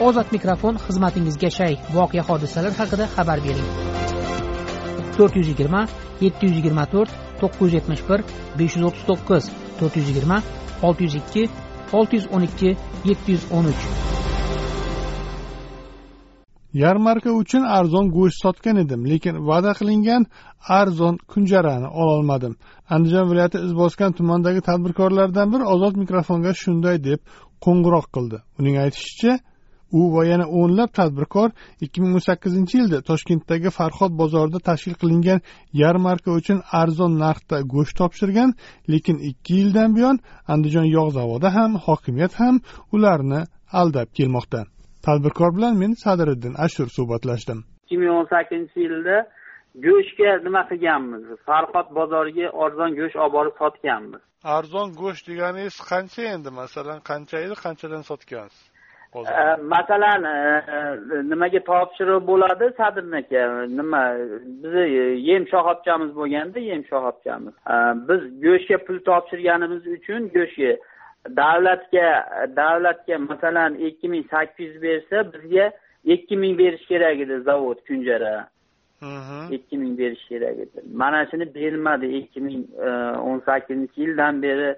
ozod mikrofon xizmatingizga shay. Voqea hodisalar haqida xabar bering. To'rt yuz yigirma yetti yuz yigirma to'rt to'qqiz yuz yetmish bir besh yuz o'ttiz to'qqiz to'rt yuz yigirma olti yuz ikki olti yuz o'n ikki yetti yuz o'n uch. Yarmarka uchun arzon go'sht sotgan edim lekin va'da qilingan arzon kunjarani ololmadim. Andijon viloyati izboskan tumanidagi tadbirkorlardan biri ozod mikrofonga shunday deb qo'ng'iroq qildi. Uning aytishicha u va yana o'nlab tadbirkor ikki ming o'n sakkizinchi yilda toshkentdagi farhod bozorida tashkil qilingan yarmarka uchun arzon narxda go'sht topshirgan lekin ikki yildan buyon andijon yog' zavodi ham hokimiyat ham ularni aldab kelmoqda. Tadbirkor bilan men sadiriddin ashur suhbatlashdim. ikki ming o'n sakkizinchi yilda go'shtga nima qilganmiz? Farhod bozoriga arzon go'sht olib borib sotganmiz. Arzon go'sht deganingiz qancha endi? Masalan qancha edi? Qanchadan sotgansiz masalan nimaga topshiriq bo'ladi sadirni aka nima bizni yem shoxobchamiz bo'lganda yem shoxobchamiz biz go'shtga pul topshirganimiz uchun go'shtga davlatga davlatga masalan ikki ming sakkiz yuz bersa bizga ikki ming berish kerak edi zavod kunjara. Ikki ming berish kerak edi. Mana shuni bermadi ikki ming o'n sakkizinchi yildan beri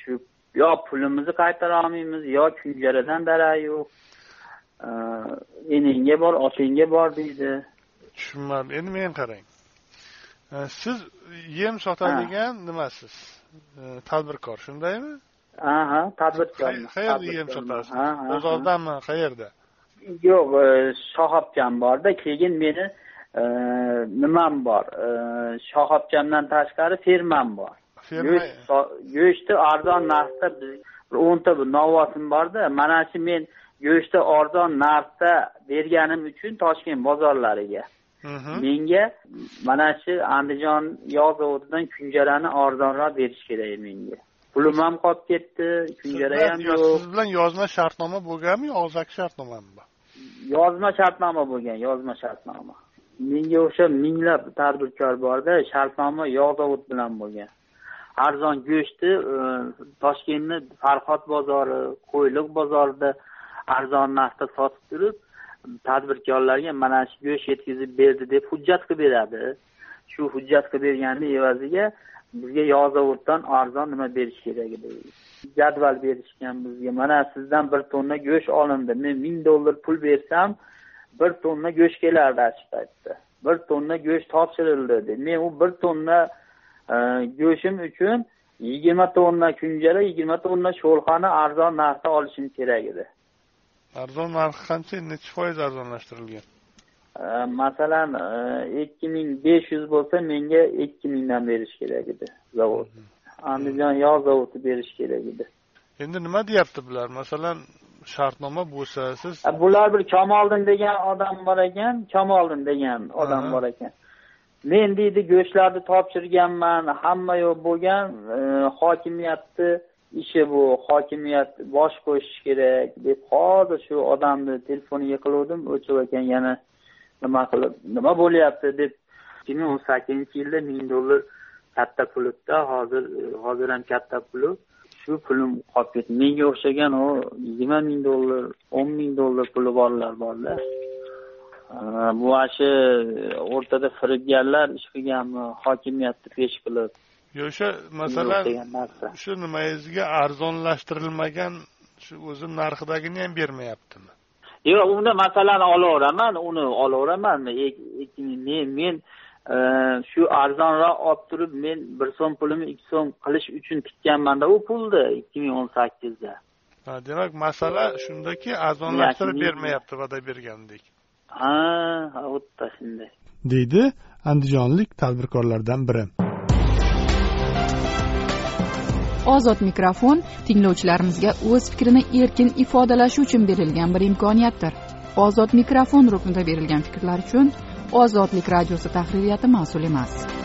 shu yo pulimizni qaytara olmaymiz yo kunjaradan darak yo'q enangga bor otangga bor deydi. Tushunmadim endi men qarang. Siz yem sotadigan nimasiz? Tadbirkor shundaymi? Aha tadbirkor. Qayerda yem sotasiz? Bozordanmi qayerda yo'q shoxobcham borda keyin meni nimam bor? Shoxobchamdan tashqari fermam bor go'shtni arzon narxda biz o'nta novosim borda mana shu men go'shtni arzon narxda berganim uchun toshkent bozorlariga. Menga mana shu andijon yog' zavodidan kunjarani arzonroq berish kerak menga. Pulim ham qolib ketdi kunjara ham yo'q. siz bilan yozma shartnoma bo'lganmi yo og'zaki shartnomami bor? Yozma shartnoma bo'lgan yozma shartnoma. Menga o'xshab minglab tadbirkor borda shartnoma yog' zavod bilan bo'lgan arzon go'shtni e, toshkentni farhod bozori qo'yliq bozorida arzon narxda sotib turib tadbirkorlarga mana shu go'sht yetkazib berdi deb hujjat qilib beradi. Shu hujjat qilib berganni evaziga bizga yog' arzon nima berish kerak edi. Jadval berishgan bizga mana sizdan bir tonna go'sht olindi men ming dollar pul bersam bir tonna go'sht kelardi shu paytda bir tonna go'sht topshirildi men u bir tonna go'shtim uchun yigirma tonna kunjara yigirma tonna sho'rxani arzon narxda olishim kerak edi. Arzon narxi qancha? Nechi foiz arzonlashtirilgan? Masalan ikki ming besh yuz bo'lsa menga ikki mingdan berish kerak edi zavod. Andijon yog' zavodi berish kerak edi. Endi nima deyapti bular? Masalan shartnoma bo'lsa siz bular bir kamoliddin degan odam bor ekan kamoliddin degan odam bor ekan men deydi go'shtlarni topshirganman hamma yo'q bo'lgan e, hokimiyatni ishi bu hokimiyat bosh qo'shish kerak deb hozir shu odamni telefoniga qiluvdim o'chib ekan yana nima qilib nima bo'lyapti deb ikki ming o'n sakkizinchi yilda ming dollar katta pul edida hozir e, hozir ham katta puli. Shu pulim qolib ketdi. Menga o'xshagan u yigirma ming dollar o'n ming dollar puli borlar borda bu shu o'rtada firibgarlar ish qilganmi hokimiyatni pesh qilib yo'q o'sha masalan shu nimangizga arzonlashtirilmagan shu o'zi narxidagini ham bermayaptimi? Yo'q uni masalan olaveraman uni olaveraman men men shu arzonroq olib turib men bir so'm pulimni ikki so'm qilish uchun tikkanmanda u pulni ikki ming o'n sakkizda. Demak masala shundaki arzonlashtirib bermayapti va'da bergandek ha yerda shunday. Deydi andijonlik tadbirkorlardan biri. Ozod mikrofon tinglovchilarimizga o'z fikrini erkin ifodalashi uchun berilgan bir imkoniyatdir. Ozod mikrofon ruknida berilgan fikrlar uchun ozodlik radiosi tahririyati mas'ul emas